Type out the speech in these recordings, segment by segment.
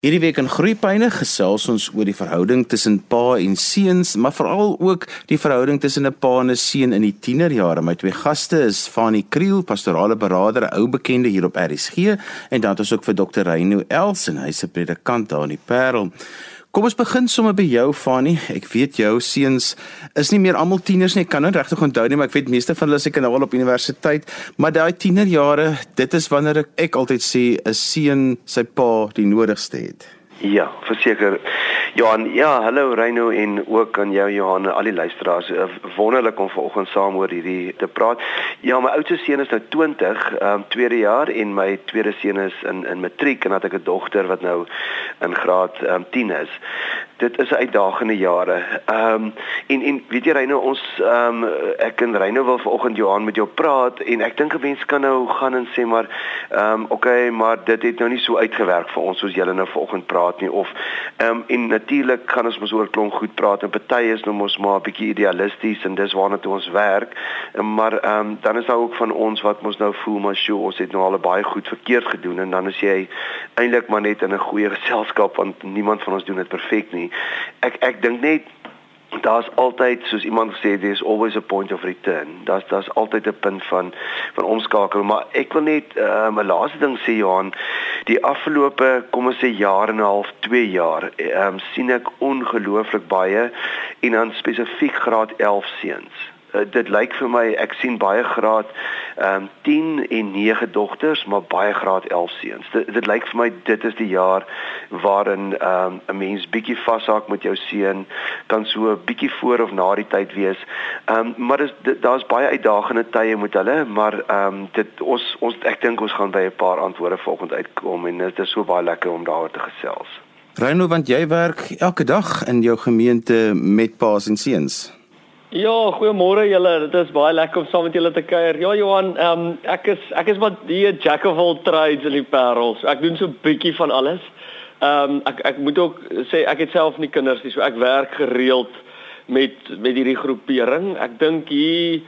Hierdie week in Groepyne gesels ons oor die verhouding tussen pa en seuns, maar veral ook die verhouding tussen 'n pa en 'n seun in die tienerjare. My twee gaste is Fanie Kriel, pastorale beraader, ou bekende hier op RSG, en dan het ons ook vir Dr. Reino Els en hy's 'n predikant daar in die Parel. Kom ons begin sommer by jou Fanie. Ek weet jou seuns is nie meer almal tieners nie. Ek kan dit regtig onthou nie, maar ek weet meeste van hulle is seker nou al op universiteit. Maar daai tienerjare, dit is wanneer ek, ek altyd sê 'n seun sy pa die nodigste het. Ja, verseker. Johan, ja, hallo Reino en ook aan jou Johan en al die luisteraars. Eh, wonderlik om vanoggend saam oor hierdie te praat. Ja, my oudste seun is nou 20, ehm um, tweede jaar en my tweede seun is in in matriek en het ek 'n dogter wat nou in graad ehm um, 10 is dit is uitdagende jare. Ehm um, en en weet jy Reyno ons ehm um, ek en Reyno wil vanoggend Johan met jou praat en ek dink 'n mens kan nou gaan en sê maar ehm um, okay, maar dit het nou nie so uitgewerk vir ons soos julle nou vanoggend praat nie of ehm um, en natuurlik gaan ons mos oor klomp goed praat en party is nou mos maar 'n bietjie idealisties en dis waarna toe ons werk. Maar ehm um, dan is daar ook van ons wat mos nou voel maar sjoe, ons het nou al baie goed verkeerd gedoen en dan is jy eintlik maar net in 'n goeie geselskap want niemand van ons doen dit perfek nie. Ek ek dink net daar's altyd soos iemand gesê there's always a point of return. Daar's daar's altyd 'n punt van van omskakel, maar ek wil net ehm, 'n uh, laaste ding sê Johan, die afgelope kom ons sê jaar en 'n half, 2 jaar, ehm um, sien ek ongelooflik baie en dan spesifiek graad 11 seuns uh, dit lyk vir my ek sien baie graad ehm um, 10 en 9 dogters maar baie graad 11 seuns. Dit dit lyk vir my dit is die jaar waarin ehm um, 'n mens bietjie vashak met jou seun kan so 'n bietjie voor of na die tyd wees. Ehm um, maar dis daar's baie uitdagende tye met hulle, maar ehm um, dit ons ons ek dink ons gaan by 'n paar antwoorde volgende uitkom en dit is so baie lekker om daaroor te gesels. Reino, want jy werk elke dag in jou gemeente met paas en seuns. Ja, goeiemôre julle. Dit is baie lekker om saam met julle te kuier. Ja, Johan, ehm um, ek is ek is wat die jack of all trades in die parels. Ek doen so 'n bietjie van alles. Ehm um, ek ek moet ook sê ek het self nie kinders nie, so ek werk gereeld met met hierdie groepering. Ek dink hier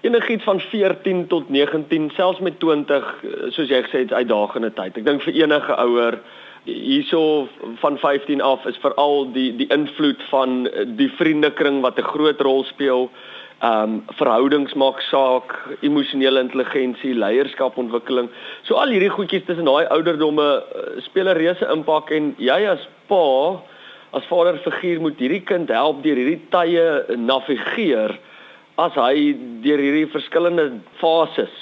enigiets van 14 tot 19, selfs met 20, soos jy gesê het, uitdagende tyd. Ek dink vir enige ouer hierso van 15 af is veral die die invloed van die vriendekring wat 'n groot rol speel. Ehm um, verhoudings maak saak, emosionele intelligensie, leierskapontwikkeling. So al hierdie goedjies tussen daai ouderdomme uh, speel 'n reuse impak en jy as pa, as vaderfiguur moet hierdie kind help deur hierdie tye navigeer as hy deur hierdie verskillende fases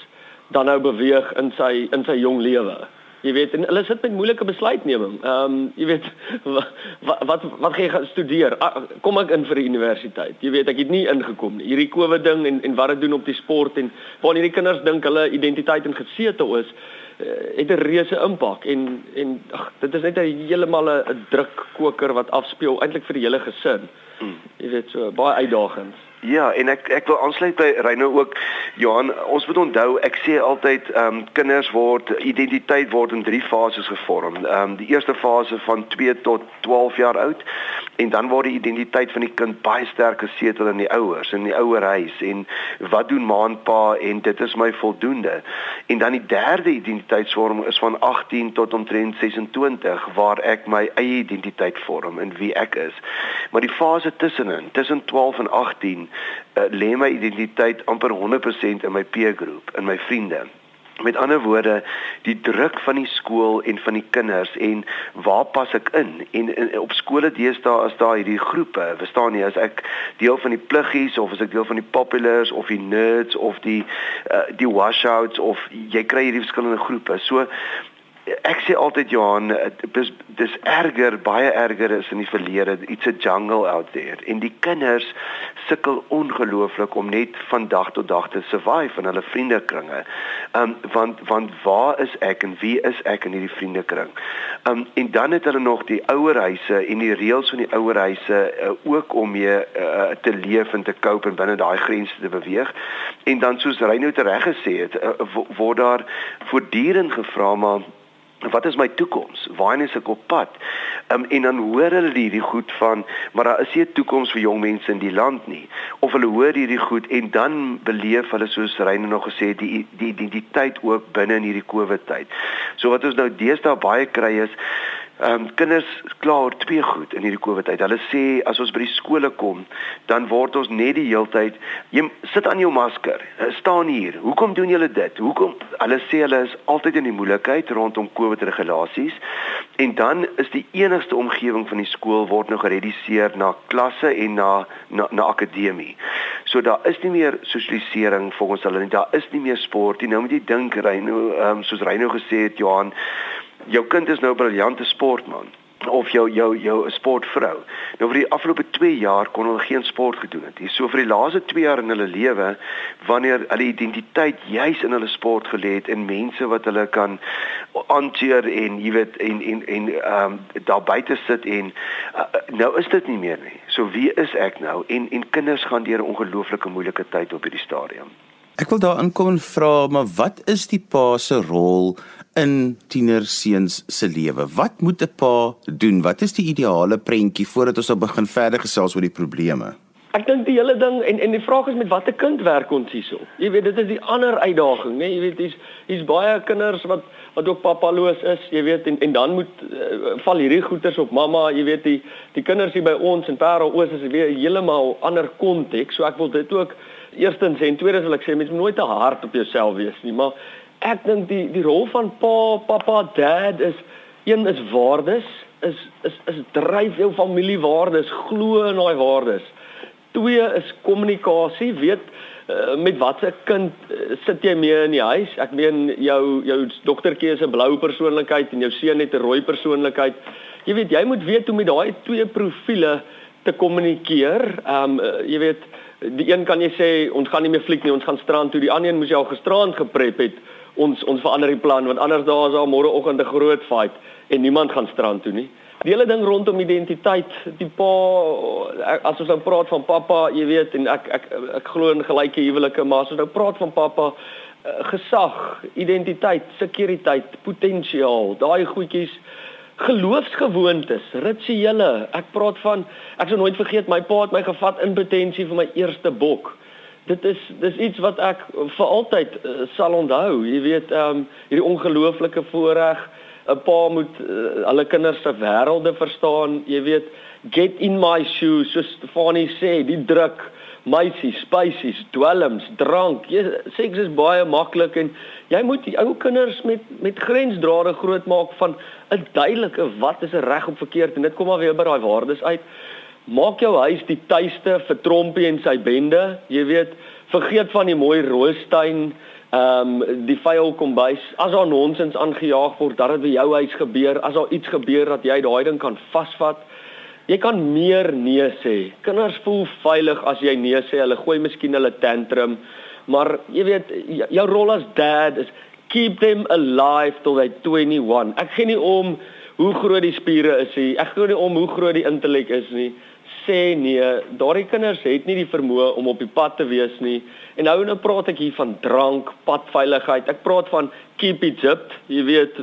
dan nou beweeg in sy in sy jong lewe. Jy weet, en hulle sit met moeilike besluitneming. Ehm um, jy weet wat wat wat gaan jy gaan studeer? Kom ek in vir die universiteit? Jy weet, ek het nie ingekom nie. Hierdie COVID ding en en wat dit doen op die sport en waar hierdie kinders dink hulle identiteit en gesete is uh, het 'n reuse impak en en ag dit is net 'n heeltemal 'n drukkoker wat afspeel eintlik vir die hele gesin. Hmm. Jy weet so baie uitdagings. Ja, en ek ek wil aansluit by Reyno ook. Johan, ons moet onthou, ek sê altyd ehm um, kinders word identiteit word in drie fases gevorm. Ehm um, die eerste fase van 2 tot 12 jaar oud en dan word die identiteit van die kind baie sterk gesetel in die ouers, in die ouerhuis en wat doen ma en pa en dit is my voldoende. En dan die derde identiteitsvorm is van 18 tot omtrent 26 waar ek my eie identiteit vorm en wie ek is. Maar die fase tussenin, tussen 12 en 18 uh, lê my identiteit amper 100% in my peer groep, in my vriende. Met ander woorde, die druk van die skool en van die kinders en waar pas ek in? En, en op skole deesdae is daar hierdie groepe. Verstaan jy, as ek deel van die pluggies of as ek deel van die populars of die nerds of die uh, die washouts of jy kry hierdie verskillende groepe. So ek sê altyd Johan dis dis erger baie erger is in die verlede it's a jungle out there en die kinders sukkel ongelooflik om net van dag tot dag te survive in hulle vriendekringe. Um want want waar is ek en wie is ek in hierdie vriendekring? Um en dan het hulle nog die ouerhuise en die reëls van die ouerhuise uh, ook om mee uh, te leef en te cope en binne daai grense te beweeg. En dan soos Reyno reg gesê het, uh, word daar voortdurend gevra maar wat is my toekoms? Waarheen is ek op pad? Um, en dan hoor hulle hierdie goed van, maar daar is nie 'n toekoms vir jong mense in die land nie. Of hulle hoor hierdie goed en dan beleef hulle soos Reine nog gesê het die die identiteit ook binne in hierdie COVID tyd. So wat ons nou deesdae baie kry is ehm um, kinders klaar oor twee goed in hierdie Covid tyd. Hulle sê as ons by die skole kom, dan word ons net die heeltyd jy sit aan jou masker. Staan hier. Hoekom doen julle dit? Hoekom? Hulle sê hulle is altyd in die moeilikheid rondom Covid regulasies. En dan is die enigste omgewing van die skool word nou gereduseer na klasse en na na, na akademie. So daar is nie meer sosialisering volgens hulle nie. Daar is nie meer sport nie. Nou moet jy dink Reino, ehm um, soos Reino gesê het Johan jou kind is nou 'n briljante sportman of jou jou jou sportvrou. Nou vir die afgelope 2 jaar kon hulle geen sport gedoen het. Hier so vir die laaste 2 jaar in hulle lewe wanneer hulle identiteit juis in hulle sport gelê het en mense wat hulle kan aanteer en jy weet en en en ehm um, daar buite sit en uh, nou is dit nie meer nie. So wie is ek nou? En en kinders gaan deur 'n ongelooflike moeilike tyd op hierdie stadium. Ek wil daar inkom en vra, maar wat is die pa se rol in tienerseuns se lewe? Wat moet 'n pa doen? Wat is die ideale prentjie voordat ons nou begin verder gesels oor die probleme? Ek dink die hele ding en en die vraag is met watter kind werk ons hierso? Jy weet dit is die ander uitdaging, né? Jy weet hier's hier's baie kinders wat wat ook papaloos is, jy weet en en dan moet uh, val hierdie goeters op mamma, jy weet die die kinders hier by ons in Parel Oos is weer heeltemal ander konteks. So ek wil dit ook eerstens en tweedens wil ek sê mens moet nooit te hard op jouself wees nie, maar ek dink die die rol van pa, pappa, dad is een is waardes, is is is dryf jou familiewaardes, glo in daai waardes. Twee is kommunikasie, weet uh, met watter kind uh, sit jy mee in die huis? Ek meen jou jou dogtertjie is 'n blou persoonlikheid en jou seun het 'n rooi persoonlikheid. Jy weet jy moet weet hoe met daai twee profile te kommunikeer. Ehm um, uh, jy weet die een kan jy sê ons gaan nie meer fliek nie, ons gaan strand toe. Die ander een moes jy al gisterand geprep het ons ons verander die plan want anders daar is daar môreoggend 'n groot fight en niemand gaan strand toe nie. Die hele ding rondom identiteit, die pa as ons nou praat van pappa, jy weet en ek ek ek, ek glo in gelyke huwelike, maar as ons nou praat van pappa eh, gesag, identiteit, sekuriteit, potensiaal, daai goedjies geloofsgewoontes, rituele. Ek praat van ek sou nooit vergeet my pa het my gevat in potensie vir my eerste bok dit is dis iets wat ek vir altyd uh, sal onthou. Jy weet, ehm um, hierdie ongelooflike voorreg 'n pa moet uh, alle kinders se wêrelde verstaan. Jy weet, get in my shoes, soos Stefanie sê, die druk, meisies, spesies, dwelms, drank. Jy seks is baie maklik en jy moet die ou kinders met met grensdrade grootmaak van 'n duidelike wat is reg of verkeerd en dit kom maar weer by daai waardes uit. Maak jou huis die tuiste vir Trompie en sy bende. Jy weet, vergeet van die mooi roostein, ehm um, die vuil kombuis. As daar nonsens aangejaag word dat dit by jou huis gebeur, as daar iets gebeur dat jy daai ding kan vasvat. Jy kan meer nee sê. Kinders voel veilig as jy nee sê. Hulle gooi miskien hulle tantrum, maar jy weet jou rol as dad is keep them alive till they 21. Ek gee nie om hoe groot die spiere is nie. Ek gee nie om hoe groot die intellek is nie sê nee, daardie kinders het nie die vermoë om op die pad te wees nie. En nou nou praat ek hier van drank, padveiligheid. Ek praat van keep it up. Jy weet,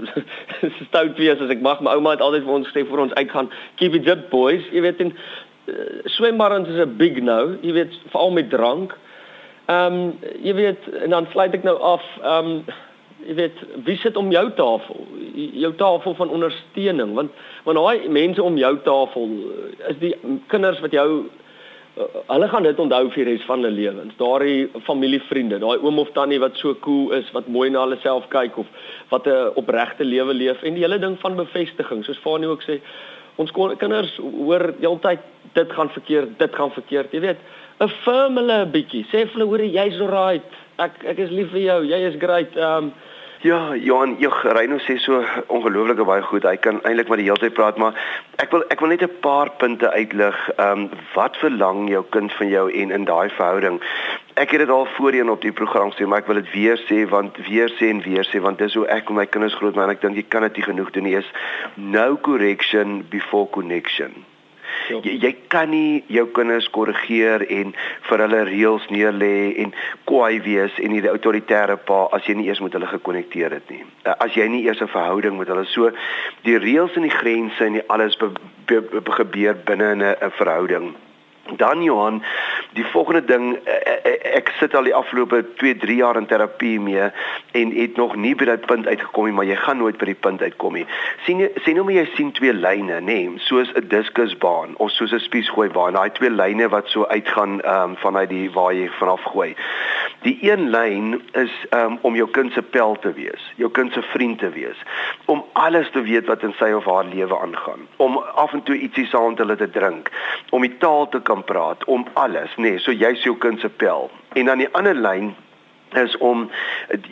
stout wees as ek mag. My ouma het altyd vir ons gesê vir ons uitgaan, keep it up boys. Jy weet in uh, swembaddens is 'n big no. Jy weet, veral met drank. Ehm um, jy weet, en dan sluit ek nou af. Ehm um, jy weet wie sit om jou tafel? Jou tafel van ondersteuning want want daai mense om jou tafel eh, is die kinders wat jou uh, hulle gaan dit onthou vir die res van hulle lewens. Daai familievriende daai oom of tannie wat so cool is wat mooi na hulle self kyk of wat 'n opregte lewe leef en die hele ding van bevestiging. Soos Fanie ook sê ons kinders hoor heeltyd dit gaan verkeerd dit gaan verkeerd. Jy weet 'n firmele bietjie. Sê vir hulle hoor jy's alright. Ek ek is lief vir jou. Jy is great. Um Ja, Johan, jy Reino sê so ongelooflike baie goed. Hy kan eintlik maar die hele tyd praat, maar ek wil ek wil net 'n paar punte uitlig. Ehm um, wat verlang jou kind van jou en in daai verhouding? Ek het dit al voorheen op die program sê, maar ek wil dit weer sê want weer sê en weer sê want dis hoe ek met my kinders grootmaak en ek dink jy kan dit nie genoeg doen nie. Is no correction before connection. Jy, jy kan nie jou kinders korrigeer en vir hulle reëls neerlê en kwaai wees en nie die autoritaire pa as jy nie eers met hulle gekonnekteer het nie. Eh, as jy nie eers 'n verhouding met hulle so die reëls en die grense en die alles be, be, be, gebeur binne 'n verhouding. Dan Johan, Die volgende ding ek sit al die afgelope 2, 3 jaar in terapie mee en het nog nie by daai punt uitgekom nie, maar jy gaan nooit by die punt uitkom nie. sien jy sien maar jy sien twee lyne, nê, nee, soos 'n diskusbaan of soos 'n spiesgooibaan. Daai twee lyne wat so uitgaan ehm um, vanuit die waar jy vanaf gooi. Die een lyn is um, om jou kind se pel te wees, jou kind se vriend te wees, om alles te weet wat in sy of haar lewe aangaan, om af en toe ietsie saam met hulle te drink, om die taal te kan praat, om alles, nê, nee, so jy's jou kind se pel. En dan die ander lyn is om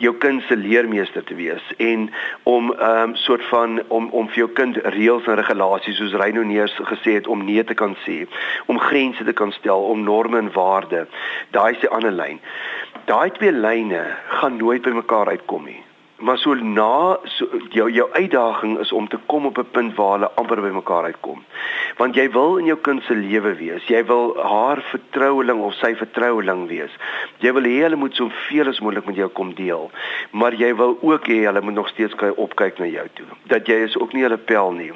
jou kind se leermeester te wees en om 'n um, ehm, soort van om om vir jou kind reëls en regulasies soos Reyno Neers gesê het om nee te kan sê, om grense te kan stel, om norme en waardes. Daai is die ander lyn. Daai twee lyne gaan nooit by mekaar uitkom nie maar so na so, jou jou uitdaging is om te kom op 'n punt waar hulle amper by mekaar uitkom. Want jy wil in jou kind se lewe wees. Jy wil haar vertroueling of sy vertroueling wees. Jy wil hê hulle moet soveel as moontlik met jou kom deel. Maar jy wil ook hê hulle moet nog steeds kyk opkyk na jou toe. Dat jy is ook nie hulle pel nie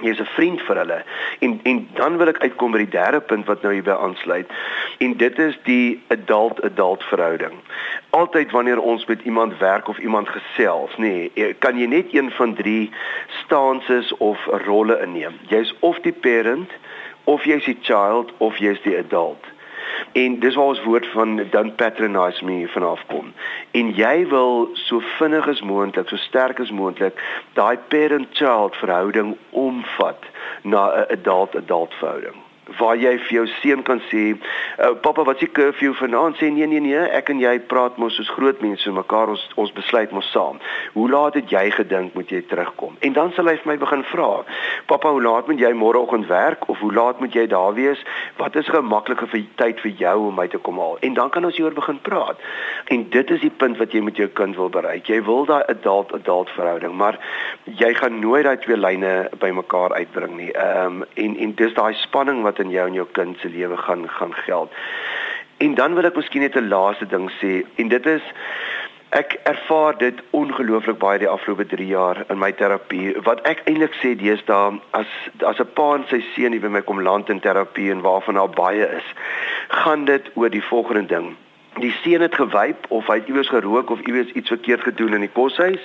jy's 'n vriend vir hulle. En en dan wil ek uitkom by die derde punt wat nou hierby aansluit. En dit is die adult adult verhouding. Altyd wanneer ons met iemand werk of iemand gesels, nê, nee, kan jy net een van drie stances of rolle inneem. Jy's of die parent of jy's die child of jy's die adult. En dis waar ons woord van don't patronize me vanaf kom. En jy wil so vinnig as moontlik, so sterk as moontlik daai parent-child verhouding omvat na 'n adult adult verhouding waar jy vir jou seun kan sê, uh, "Pappa, wat is die curfew vanaand?" sê nee nee nee, ek en jy praat mos soos groot mense met mekaar, ons ons besluit mos saam. Hoe laat het jy gedink moet jy terugkom? En dan sal hy vir my begin vra, "Pappa, hoe laat moet jy môreoggend werk of hoe laat moet jy daar wees? Wat is 'n gemaklike vir tyd vir jou om my te kom haal?" En dan kan ons hieroor begin praat. En dit is die punt wat jy met jou kind wil bereik. Jy wil daai adult adult verhouding, maar jy gaan nooit daai twee lyne bymekaar uitbring nie. Ehm um, en en dis daai spanning wat in jou en jou kind se lewe gaan gaan geld. En dan wil ek miskien net 'n laaste ding sê en dit is ek ervaar dit ongelooflik baie die afgelope 3 jaar in my terapie. Wat ek eintlik sê deesdae as as 'n pa en sy seun hier by my kom land in terapie en waarvan daar baie is, gaan dit oor die volgende ding. Die seun het gewyp of hy het iewers gerook of iewers iets verkeerd gedoen in die koshuis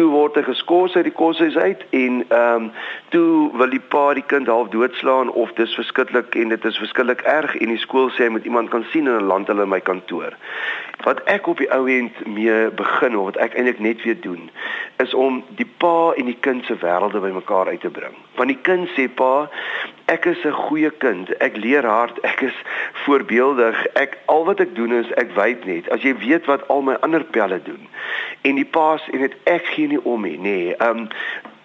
toe word hy geskort uit die koshuis uit en ehm um, toe wil die pa die kind half doodslaan of dis verskriklik en dit is verskriklik erg en die skool sê hy moet iemand kan sien en dan land hulle in my kantoor. Wat ek op die ou end mee begin of wat ek eintlik net weer doen is om die pa en die kind se wêrelde bymekaar uit te bring. Want die kind sê pa, ek is 'n goeie kind. Ek leer hard. Ek is voorbeeldig. Ek al wat ek doen is ek wyp net. As jy weet wat al my ander pelle doen. En die paas en dit ek gee nie om nie. Nee, ehm um,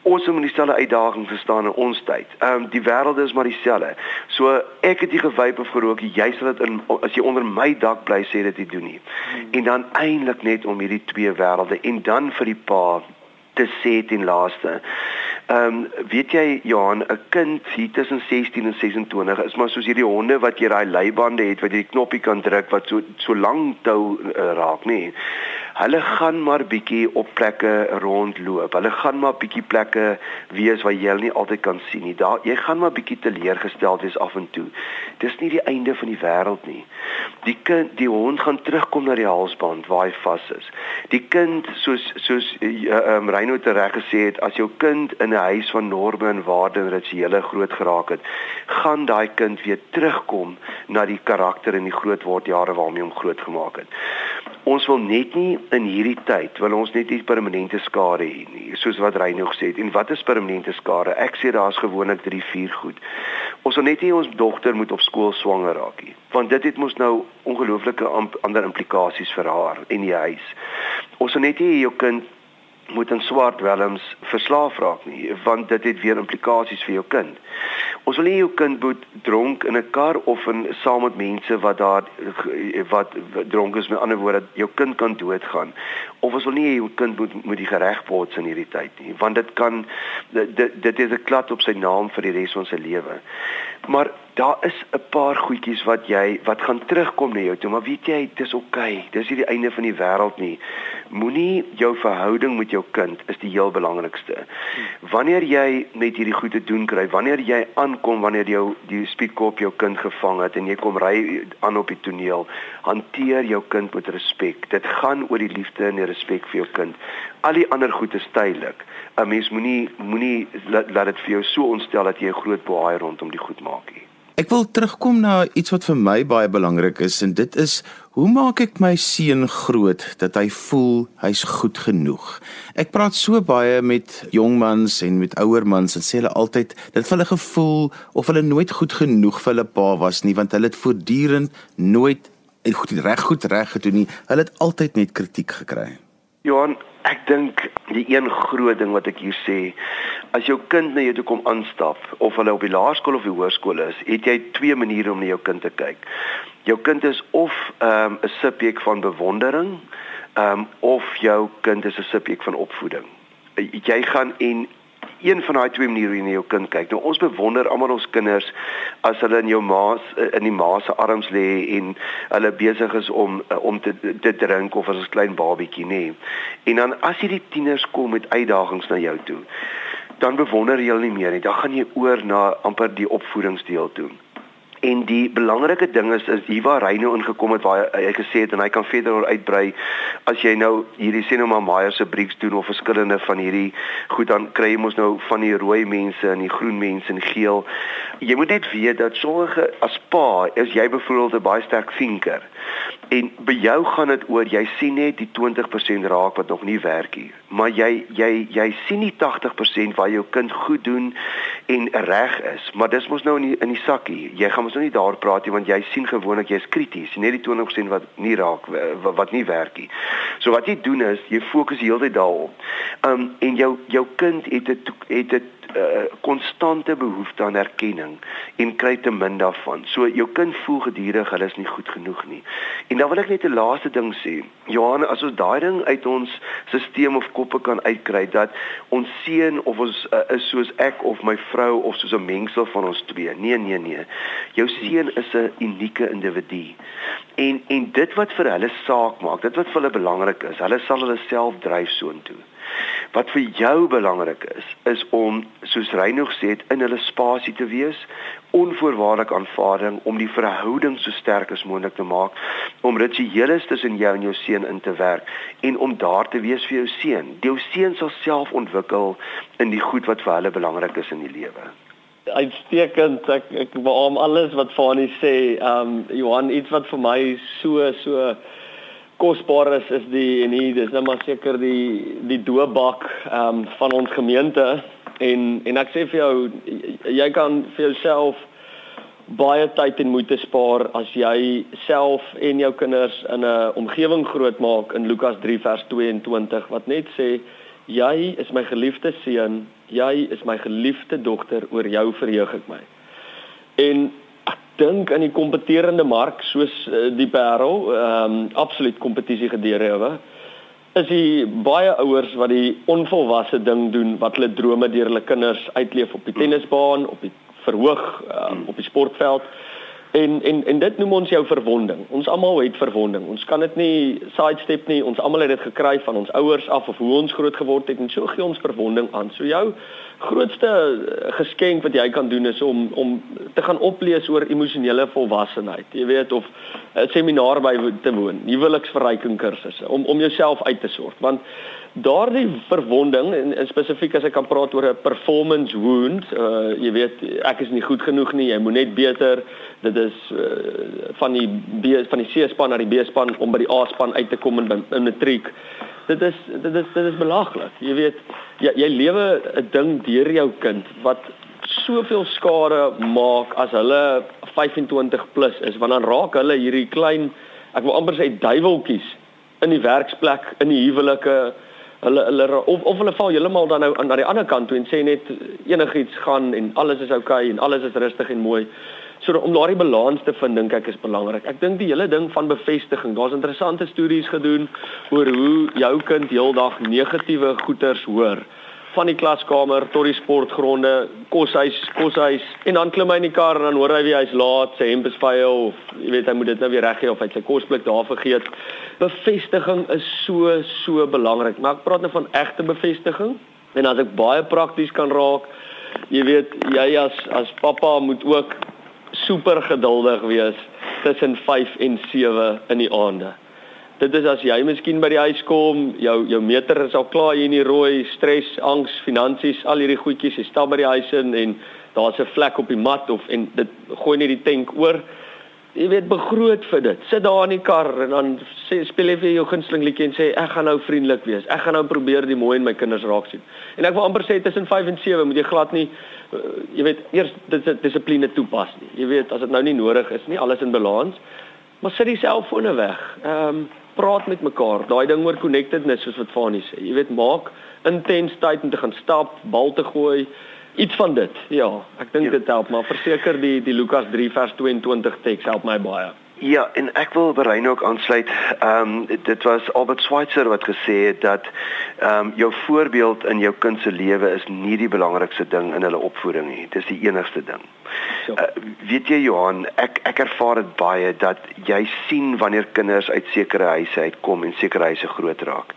ons moet dieselfde uitdaging verstaan in ons tyd. Ehm um, die wêreld is maar dieselfde. So ek het nie gewyp of gerook nie. Jy sal dit in as jy onder my dak bly sê dit jy doen nie. Hmm. En dan eintlik net om hierdie twee wêrelde en dan vir die pa te sê ten laaste. Ehm um, weet jy Johan, 'n kind hier tussen 16 en 26 is maar soos hierdie honde wat jy daai leibande het wat jy die knoppie kan druk wat so so lank tou uh, raak, nê. Nee hulle gaan maar bietjie op plekke rondloop. Hulle gaan maar bietjie plekke wees waar jy nie altyd kan sien nie. Daar jy gaan maar bietjie teleurgesteld wees af en toe. Dis nie die einde van die wêreld nie. Die kind, die hond gaan terugkom na die halsband waar hy vas is. Die kind soos soos ehm uh, um, Reino te reg gesê het, as jou kind in 'n huis van norme en waardes en rituele groot geraak het, gaan daai kind weer terugkom na die karakter en die grootword jare waarmee hom groot gemaak het. Ons wil net nie in hierdie tyd wil ons net nie permanente skade hê nie, soos wat Reino gesê het. En wat is permanente skade? Ek sê daar's gewoonlik 3, 4 goed. Ons wil net nie ons dogter moet op skool swanger raak nie, want dit het mos nou ongelooflike ander implikasies vir haar en die huis. Ons wil net nie jou kind moet in swart welms verslaaf raak nie want dit het weer implikasies vir jou kind. Ons wil nie jou kind moet dronk in 'n kar of in saam met mense wat daar wat, wat dronk is met ander woorde jou kind kan doodgaan of ons wil nie jou kind moet moet die gereg word in hierdie tyd nie want dit kan dit dit is 'n klad op sy naam vir die res van sy lewe. Maar daar is 'n paar goedjies wat jy wat gaan terugkom na jou toe, maar weet jy, dis oukei. Okay. Dis nie die einde van die wêreld nie. Moenie jou verhouding met jou kind is die heel belangrikste. Wanneer jy met hierdie goed te doen kry, wanneer jy aankom wanneer jou die spietkop jou kind gevang het en jy kom ry aan op die toneel, hanteer jou kind met respek. Dit gaan oor die liefde en die respek vir jou kind. Al die ander goed is tydelik. 'n Mens moenie moenie laat dit vir jou so ontstel dat jy 'n groot baai rondom die goed maak nie. Ek wil terugkom na iets wat vir my baie belangrik is en dit is hoe maak ek my seun groot dat hy voel hy's goed genoeg. Ek praat so baie met jong mans en met ouer mans en sê hulle altyd dit hulle gevoel of hulle nooit goed genoeg vir hulle pa was nie want hulle het voortdurend nooit goed reg goed reg gedoen nie. Hulle het altyd net kritiek gekry. Johan, ek dink die een groot ding wat ek hier sê, as jou kind na jou toe kom aanstap of hulle op die laerskool of die hoërskool is, het jy twee maniere om na jou kind te kyk. Jou kind is of ehm, 'n um, subjek van bewondering, um, of jou kind is 'n subjek van opvoeding. Jy gaan en een van daai twee maniere hoe jy na jou kind kyk. Nou ons bewonder almal ons kinders as hulle in jou ma in die ma se arms lê en hulle besig is om om te te drink of as 'n klein babietjie nê. En dan as hierdie tieners kom met uitdagings na jou toe, dan bewonder jy hulle nie meer nie. Dan gaan jy oor na amper die opvoedingsdeel toe. En die belangrike ding is is hier waar hy nou ingekom het waar hy, hy gesê het en hy kan verder uitbrei as jy nou hierdie sê nou maar Meyer se brieks doen of verskillende van hierdie goed dan kry jy mos nou van die rooi mense en die groen mense en geel. Jy moet net weet dat sommige as pa is jy byvoorbeeld 'n baie sterk vinker. En by jou gaan dit oor jy sien net die 20% raak wat nog nie werk nie. Maar jy jy jy sien nie 80% waar jou kind goed doen en reg is. Maar dis mos nou in die, in die sakkie. Jy gaan mos nou nie daar praat nie want jy sien gewoonlik jy's krities, net die 20% wat nie raak wat, wat nie werk nie. So wat jy doen is jy fokus die hele tyd daarop. Um en jou jou kind het het dit Eh, konstante uh, behoefte aan erkenning en kry te min daarvan. So jou kind voel gedurig hulle is nie goed genoeg nie. En dan wil ek net 'n laaste ding sê. Johan, as ons daai ding uit ons stelsel of koppe kan uitkry dat ons seun of ons uh, is soos ek of my vrou of soos 'n mengsel van ons twee. Nee, nee, nee. Jou seun is 'n unieke individu. En en dit wat vir hulle saak maak, dit wat vir hulle belangrik is, hulle sal hulle self dryf soontoe. Wat vir jou belangrik is, is om soos Reinog sê, in hulle spasie te wees, onvoorwaardelike aanvaarding om die verhouding so sterk as moontlik te maak, om rituele tussen jou en jou seun in te werk en om daar te wees vir jou seun. Jou seun sal self ontwikkel in die goed wat vir hulle belangrik is in die lewe. Uitstekend. Ek ek beamoen alles wat Fani sê. Ehm um, Johan, iets wat vir my so so kosbaar is is die en hier dis nou maar seker die die doopbak ehm um, van ons gemeente. En en ek sê vir jou jy kan vir jouself baie tyd en moeite spaar as jy self en jou kinders in 'n omgewing grootmaak in Lukas 3 vers 22 wat net sê jy is my geliefde seun jy is my geliefde dogter oor jou verheug ek my. En dink aan die kompeterende mark soos uh, die Parel, ehm um, absoluut kompetisie gedurende is die baie ouers wat die onvolwasse ding doen wat hulle drome deur hulle kinders uitleef op die tennisbaan, op die verhoog, um, op die sportveld. En en en dit noem ons jou verwonding. Ons almal het verwonding. Ons kan dit nie sidestep nie. Ons almal het dit gekry van ons ouers af of hoe ons groot geword het en so gee ons verwonding aan. So jou grootste eh, geskenk wat jy kan doen is om om te gaan oplees oor emosionele volwassenheid. Jy weet of 'n seminaar by te woon, huweliksverryking kursusse om om jouself uit te sorg. Want daardie verwonding en, en spesifiek as ek kan praat oor 'n performance wound, uh, jy weet ek is nie goed genoeg nie, jy moet net beter. Dit is uh, van die B van die C-span na die B-span om by die A-span uit te kom in in matriek dit is dit is dit is belaglik. Jy weet jy, jy lewe 'n ding deur jou kind wat soveel skade maak as hulle 25 plus is want dan raak hulle hierdie klein ek wil amper sê duiweltjies in die werksplek, in die huwelike hulle hulle of of hulle val heeltemal dan nou aan na die ander kant toe en sê net enigiets gaan en alles is oukei okay, en alles is rustig en mooi. So om daardie balans te vind dink ek is belangrik. Ek dink die hele ding van bevestiging. Daar's interessante studies gedoen oor hoe jou kind heeldag negatiewe goeters hoor van die klaskamer tot die sportgronde, koshuis, koshuis en dan klim hy in die kar en dan hoor hy wie hy's laat, sy hemp is vuil of jy weet hy moet dit nou weer reggee of hy sy kosblik daar vergeet. Bevestiging is so so belangrik. Maar ek praat nou van egte bevestiging en as ek baie prakties kan raak, jy weet jy as as pappa moet ook super geduldig wees tussen 5 en 7 in die aande. Dit is as jy miskien by die huis kom, jou jou meter is al klaar hier in die rooi, stres, angs, finansies, al hierdie goedjies, jy stap by die huis in en daar's 'n vlek op die mat of en dit gooi net die tank oor. Jy weet begroot vir dit. Sit daar in die kar en dan sê speel jy vir jou gunsteling liedjie en sê ek gaan nou vriendelik wees. Ek gaan nou probeer die mooi in my kinders raak sien. En ek wil amper sê tussen 5 en 7 moet jy glad nie uh, jy weet eers dit is dissipline toepas nie. Jy weet as dit nou nie nodig is nie, alles in balans. Maar sit die selfone weg. Ehm um, praat met mekaar. Daai ding oor connectedness soos wat Fanie sê. Jy weet maak intens tyd om te gaan stap, bal te gooi, iets van dit. Ja, ek dink ja. dit help, maar verseker die die Lukas 3 vers 22 teks help my baie. Ja, en ek wil Berein ook aansluit. Ehm um, dit was Albert Schweitzer wat gesê het dat ehm um, jou voorbeeld in jou kind se lewe is nie die belangrikste ding in hulle opvoeding nie. Dit is die enigste ding. Uh, weet jy Johan, ek ek ervaar dit baie dat jy sien wanneer kinders uit sekere huise uitkom en sekere huise groot raak.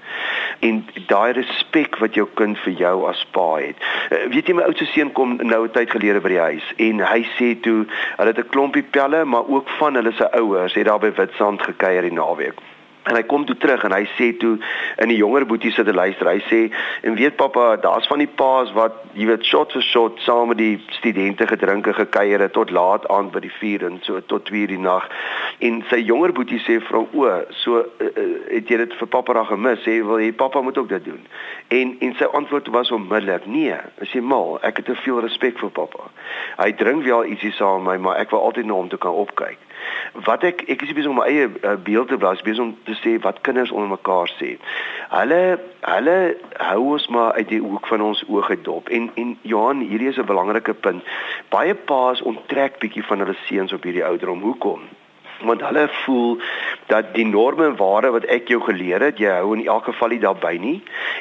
En daai respek wat jou kind vir jou as pa het. Uh, weet jy my oudste seun kom nou 'n tyd gelede by die huis en hy sê toe hulle het 'n klompie pelle, maar ook van hulle se ouers het daar by Witstrand gekuier die naweek. En hy kom toe terug en hy sê toe in die jonger boetie sit te luister. Hy sê en weet pappa, daar's van die paas wat jy weet shot vir shot saam met die studente gedrinke gekuier het tot laat aand by die vuur en so tot 2 die nag. En sy jonger boetie sê vir hom o, so uh, uh, het jy dit vir pappa reg gemis? Sê wil jy pappa moet ook dit doen. En en sy antwoord was onmiddellik: "Nee, as jy mal, ek het te veel respek vir pappa. Hy drink wel ietsie saam met my, maar ek wil altyd na hom toe kan opkyk." Wat ek ek is besig om my eie uh, beeld te blaas besig om te sê wat kinders onder mekaar sê. Hulle hulle hou ons maar uit die hoek van ons oë gedop en en Johan hierdie is 'n belangrike punt. Baie paas onttrek bietjie van hulle seuns op hierdie ouderdom. Hoekom? want hulle voel dat die norme en waarde wat ek jou geleer het, jy hou in elk geval nie daarby nie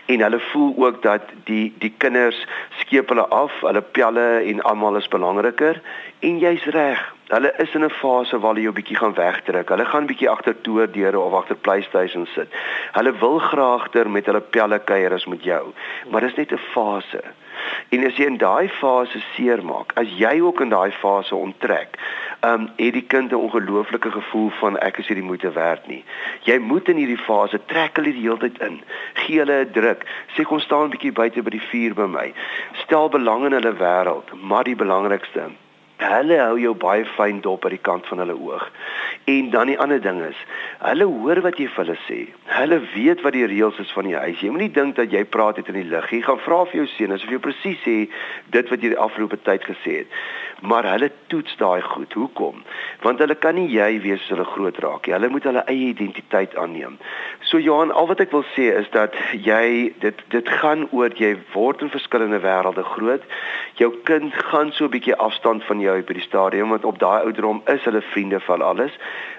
en hulle voel ook dat die die kinders skeep hulle af, hulle pelle en almal is belangriker en jy's reg. Hulle is in 'n fase waar hulle jou bietjie gaan wegdruk. Hulle gaan bietjie agter toordeure of agter PlayStation sit. Hulle wil graagter met hulle pelle kuier as met jou. Maar dis net 'n fase. En as jy in daai fase seermaak, as jy ook in daai fase onttrek, ehm um, het die kind 'n ongelooflike gevoel van ek is hierdie moeite werd nie. Jy moet in hierdie fase trek hulle die hele tyd in. Gee hulle 'n druk. Sê kom staan 'n bietjie buite by die vuur by my. Stel belang in hulle wêreld, maar die belangrikste Hulle hou jou baie fyn dop by die kant van hulle oog. En dan die ander ding is, hulle hoor wat jy vir hulle sê. Hulle weet wat die reëls is van die huis. Jy moenie dink dat jy praat uit in die lug. Jy gaan vra vir jou seun asof jy presies sê dit wat jy die afgelope tyd gesê het. Maar hulle toets daai goed. Hoekom? Want hulle kan nie jy wees as hulle groot raak nie. Hulle moet hulle eie identiteit aanneem. So Johan, al wat ek wil sê is dat jy dit dit gaan oor jy word in verskillende wêrelde groot. Jou kind gaan so 'n bietjie afstand van jou by die stadium want op daai ouderdom is hulle vriende van alles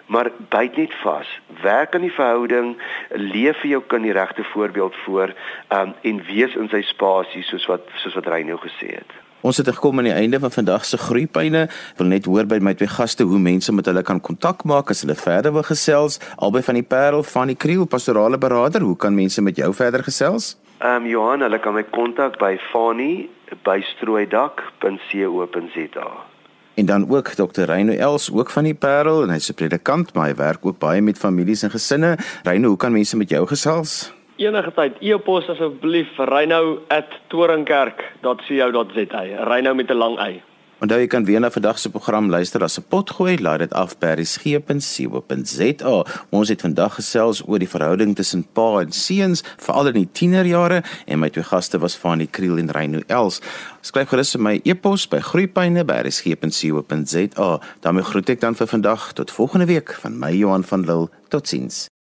maar byt net vas werk aan die verhouding leef vir jou kind die regte voorbeeld voor um, en wees in sy spasie soos wat soos wat Reyno gesê het Ons het gekom aan die einde van vandag se groeipyne. Ek wil net hoor by my twee gaste hoe mense met hulle kan kontak maak as hulle verder wil gesels. Albei van die Parel van die Kriel pastorale beraader. Hoe kan mense met jou verder gesels? Ehm um, Johan, hulle kan my kontak by Fani by strooidak.co.za. En dan ook Dr. Reino Els ook van die Parel en hy's 'n predikant, maar hy werk ook baie met families en gesinne. Reino, hoe kan mense met jou gesels? Enige tyd e-pos asseblief reino@torenkerk.co.za. Reino met 'n lang y. Onthou jy kan weer na vandag se program luister as 'n potgooi, laai dit af by resgep.co.za. Ons het vandag gesels oor die verhouding tussen pa en seuns, veral in die tienerjare en my twee gaste was Fanie Kriel en Reino Els. Skryf gerus vir my e-pos by groeipyne@resgep.co.za. daarmee groet ek dan vir vandag tot volgende week van my Johan van Lille. Totsiens.